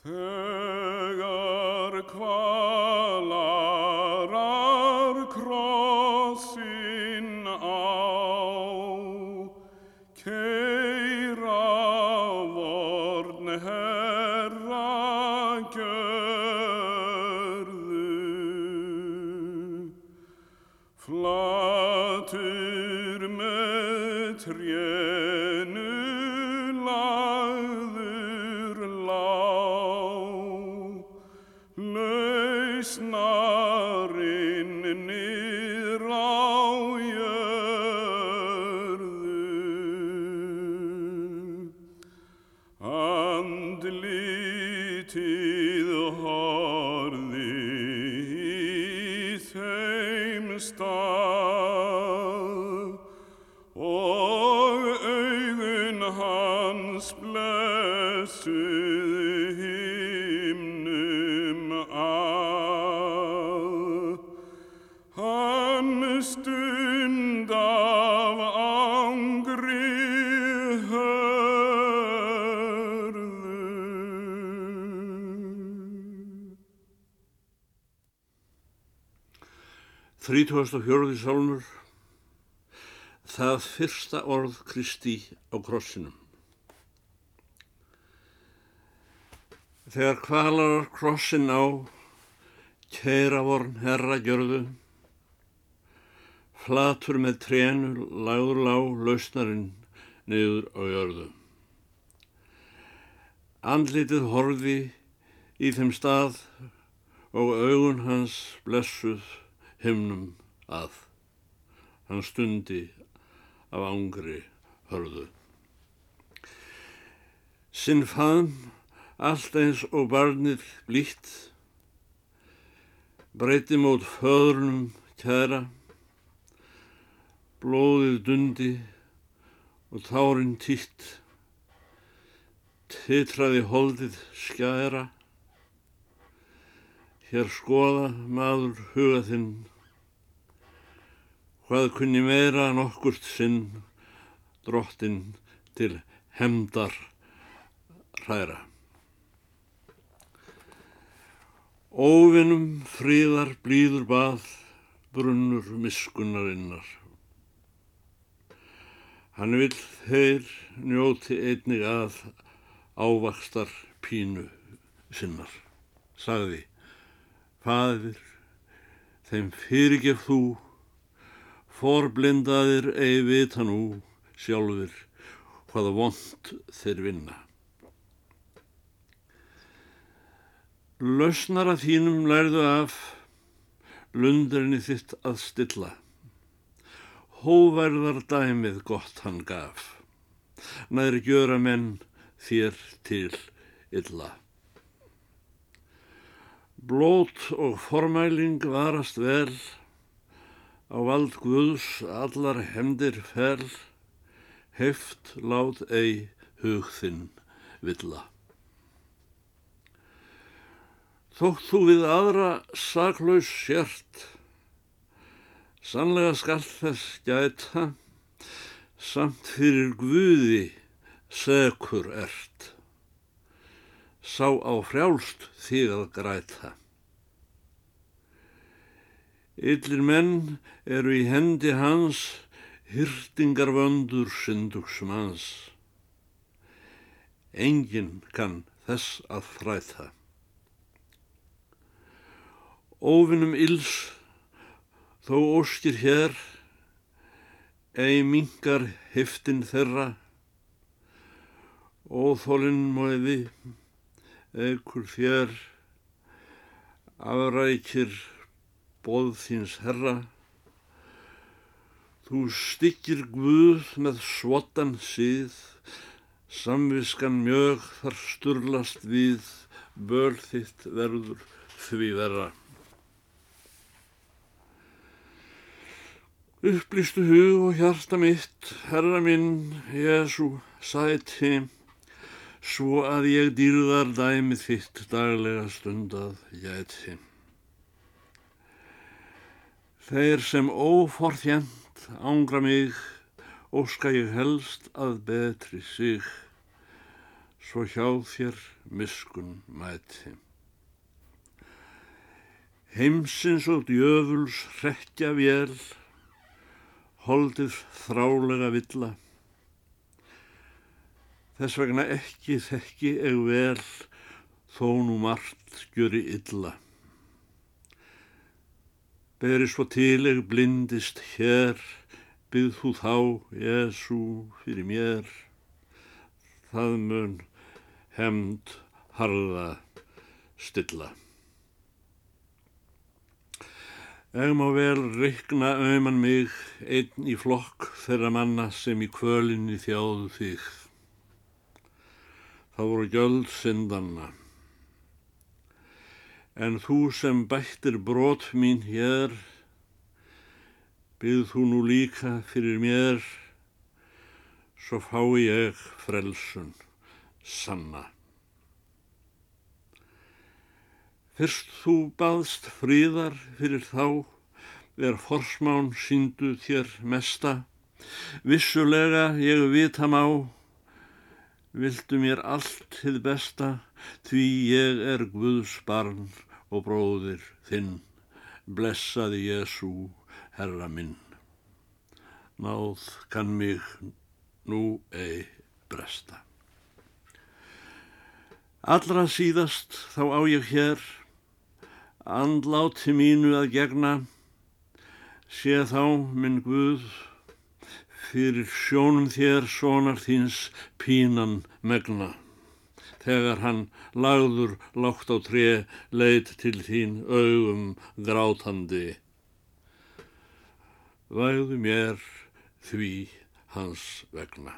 Þegar kvalarar krossin á keira vorn herra gjörðu. Flatur með trénu Andlitið horði í þeim stað 34. sálmur Það fyrsta orð Kristi á krossinum. Þegar kvalar krossin á keira vorn herra gjörðu. Flatur með trénu lagður lá lausnarinn niður á jörðu. Andlitið horfi í þeim stað og augun hans blessuð himnum að. Hann stundi af angri hörðu. Sinn faðm, allt eins og barnið blítt, breyti mót föðrunum kæra, blóðið dundi og tárin títt, titraði holdið skæra, Hér skoða maður huga þinn, hvað kunni meira nokkurt sinn drottin til hemdar hræra. Óvinnum fríðar blíður bað, brunnur miskunnarinnar. Hann vill þeir njóti einnig að ávakstar pínu sinnar, sagði. Fadir, þeim fyrirgef þú, forblindaðir eigi vita nú sjálfur hvaða vond þeir vinna. Lausnara þínum lærðu af, lundrinni þitt að stilla. Hóverðar dæmið gott hann gaf, næri gjöra menn þér til illa. Blót og formæling varast vel, á vald Guðs allar hemdir fel, heft lát ei hug þinn villa. Þótt þú við aðra saklaus sért, sannlega skall þess gæta, samt fyrir Guði sekur ert sá á frjálst þig að græta. Yllir menn eru í hendi hans hyrtingar vöndur syndugsum hans. Engin kann þess að þræta. Óvinnum ills þó óskir hér, ei mingar heftin þeirra, óþólinn móiði, eikur þér afrækir bóð þíns herra þú styggir guð með svotan síð samviskan mjög þar sturlast við böl þitt verður því verra upplýstu hug og hjarta mitt herra minn Jésu sæti svo að ég dýrðar dæmið þitt daglega stundað gæti. Þeir sem óforþjent ángra mig, óska ég helst að betri sig, svo hjá þér miskun mæti. Heimsins og djöfuls hrekkja vél, holdið þrálega villa. Þess vegna ekki þekki eg vel, þó nú margt gjöri illa. Beri svo til eg blindist hér, byggð þú þá, Jésu, fyrir mér, það mun hemd harða stilla. Eg má vel reikna auðman mig einn í flokk þeirra manna sem í kvölinni þjáðu þig. Það voru gjöld syndanna. En þú sem bættir brot mín hér, byggð þú nú líka fyrir mér, svo fái ég frelsun sanna. Fyrst þú baðst fríðar fyrir þá, er forsmán síndu þér mesta, vissulega ég vita má, vildu mér allt þið besta, því ég er Guðs barn og bróðir þinn, blessaði Jésu herra minn. Náð kann mig nú ei bresta. Allra síðast þá á ég hér andláti mínu að gegna, sé þá minn Guð fyrir sjónum þér sonar þíns pínan megna. Þegar hann lagður lágt á tre leit til þín augum grátandi vægðu mér því hans vegna.